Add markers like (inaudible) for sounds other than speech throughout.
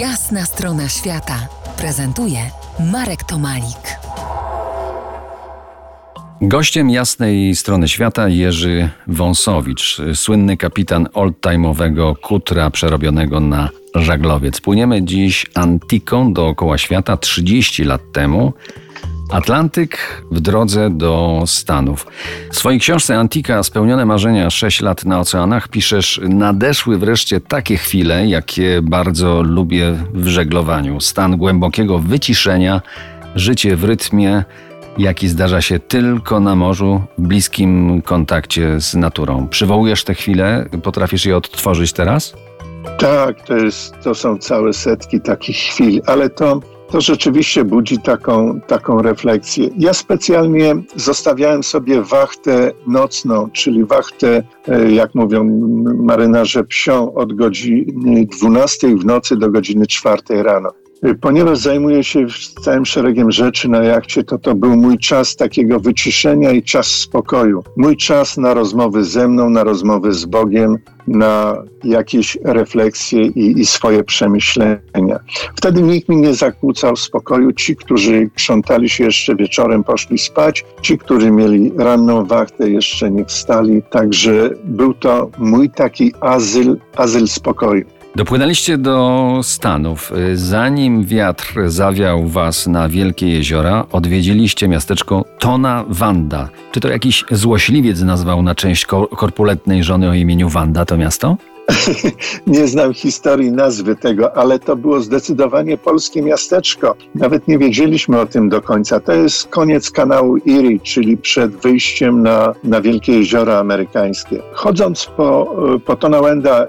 Jasna strona świata prezentuje Marek Tomalik. Gościem jasnej strony świata Jerzy Wąsowicz, słynny kapitan oldtime'owego kutra przerobionego na żaglowiec. Płyniemy dziś Antiką dookoła świata 30 lat temu. Atlantyk w drodze do Stanów. W swojej książce Antika Spełnione marzenia 6 lat na oceanach piszesz nadeszły wreszcie takie chwile, jakie bardzo lubię w żeglowaniu. Stan głębokiego wyciszenia, życie w rytmie, jaki zdarza się tylko na morzu, w bliskim kontakcie z naturą. Przywołujesz te chwile? Potrafisz je odtworzyć teraz? Tak, to, jest, to są całe setki takich chwil, ale to to rzeczywiście budzi taką, taką refleksję. Ja specjalnie zostawiałem sobie wachtę nocną, czyli wachtę, e, jak mówią marynarze psią, od godziny 12 w nocy do godziny 4 rano. E, ponieważ zajmuję się całym szeregiem rzeczy na jachcie, to to był mój czas takiego wyciszenia i czas spokoju. Mój czas na rozmowy ze mną, na rozmowy z Bogiem, na jakieś refleksje i, i, swoje przemyślenia. Wtedy nikt mi nie zakłócał spokoju. Ci, którzy krzątali się jeszcze wieczorem, poszli spać. Ci, którzy mieli ranną wachtę, jeszcze nie wstali. Także był to mój taki azyl, azyl spokoju. Dopłynęliście do Stanów. Zanim wiatr zawiał was na wielkie jeziora, odwiedziliście miasteczko Tona Wanda. Czy to jakiś złośliwiec nazwał na część korpulentnej żony o imieniu Wanda to miasto? (laughs) nie znam historii nazwy tego, ale to było zdecydowanie polskie miasteczko. Nawet nie wiedzieliśmy o tym do końca. To jest koniec kanału Erie, czyli przed wyjściem na, na Wielkie Jeziora Amerykańskie. Chodząc po, po Tonawanda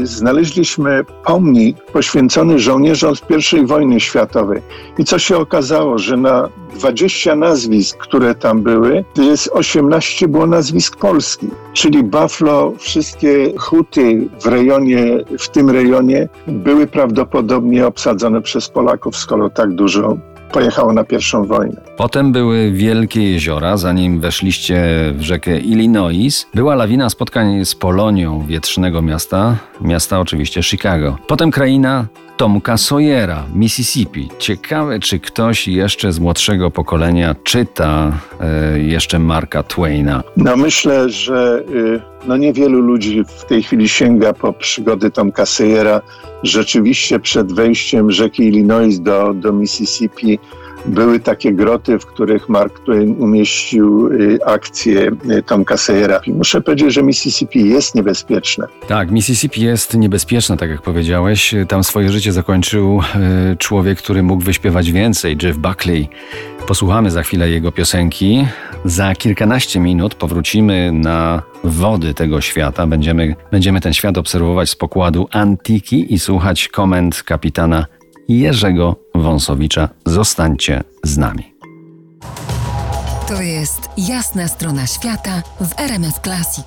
y, znaleźliśmy pomnik poświęcony żołnierzom z I wojny światowej. I co się okazało, że na 20 nazwisk, które tam były, jest 18 było nazwisk polskich, czyli Buffalo, wszystkie huty w rejonie, w tym rejonie były prawdopodobnie obsadzone przez Polaków, skoro tak dużo pojechało na pierwszą wojnę. Potem były wielkie jeziora, zanim weszliście w rzekę Illinois. Była lawina spotkań z Polonią wietrznego miasta, miasta oczywiście Chicago. Potem kraina Tomka Sawyera, Mississippi. Ciekawe, czy ktoś jeszcze z młodszego pokolenia czyta e, jeszcze Marka Twaina. No myślę, że y, no niewielu ludzi w tej chwili sięga po przygody Tomka Sawyera. Rzeczywiście przed wejściem rzeki Illinois do, do Mississippi były takie groty, w których Mark Twain umieścił y, akcję y, Tomka Sayera. Muszę powiedzieć, że Mississippi jest niebezpieczne. Tak, Mississippi jest niebezpieczne, tak jak powiedziałeś. Tam swoje życie zakończył y, człowiek, który mógł wyśpiewać więcej, Jeff Buckley. Posłuchamy za chwilę jego piosenki. Za kilkanaście minut powrócimy na wody tego świata. Będziemy, będziemy ten świat obserwować z pokładu Antiki i słuchać komend kapitana Jerzego Wąsowicza. Zostańcie z nami. To jest jasna strona świata w RMS Classic.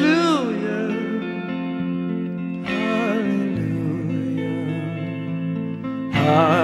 I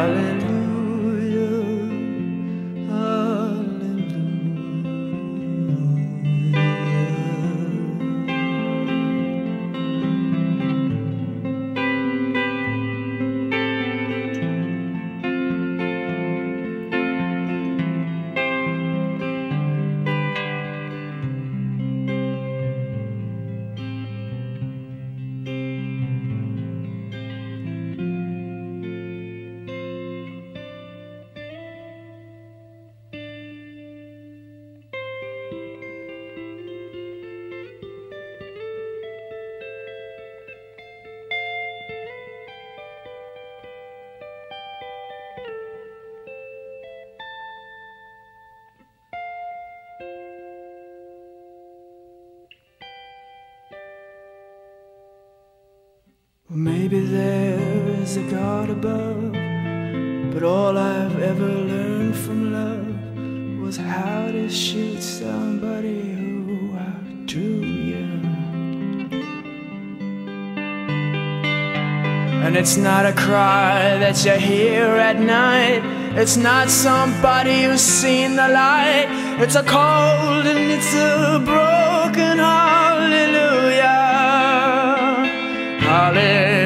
maybe there is a God above, but all I've ever learned from love was how to shoot somebody who outdrew you. And it's not a cry that you hear at night. It's not somebody who's seen the light. It's a cold and it's a broken hallelujah. Hallelujah.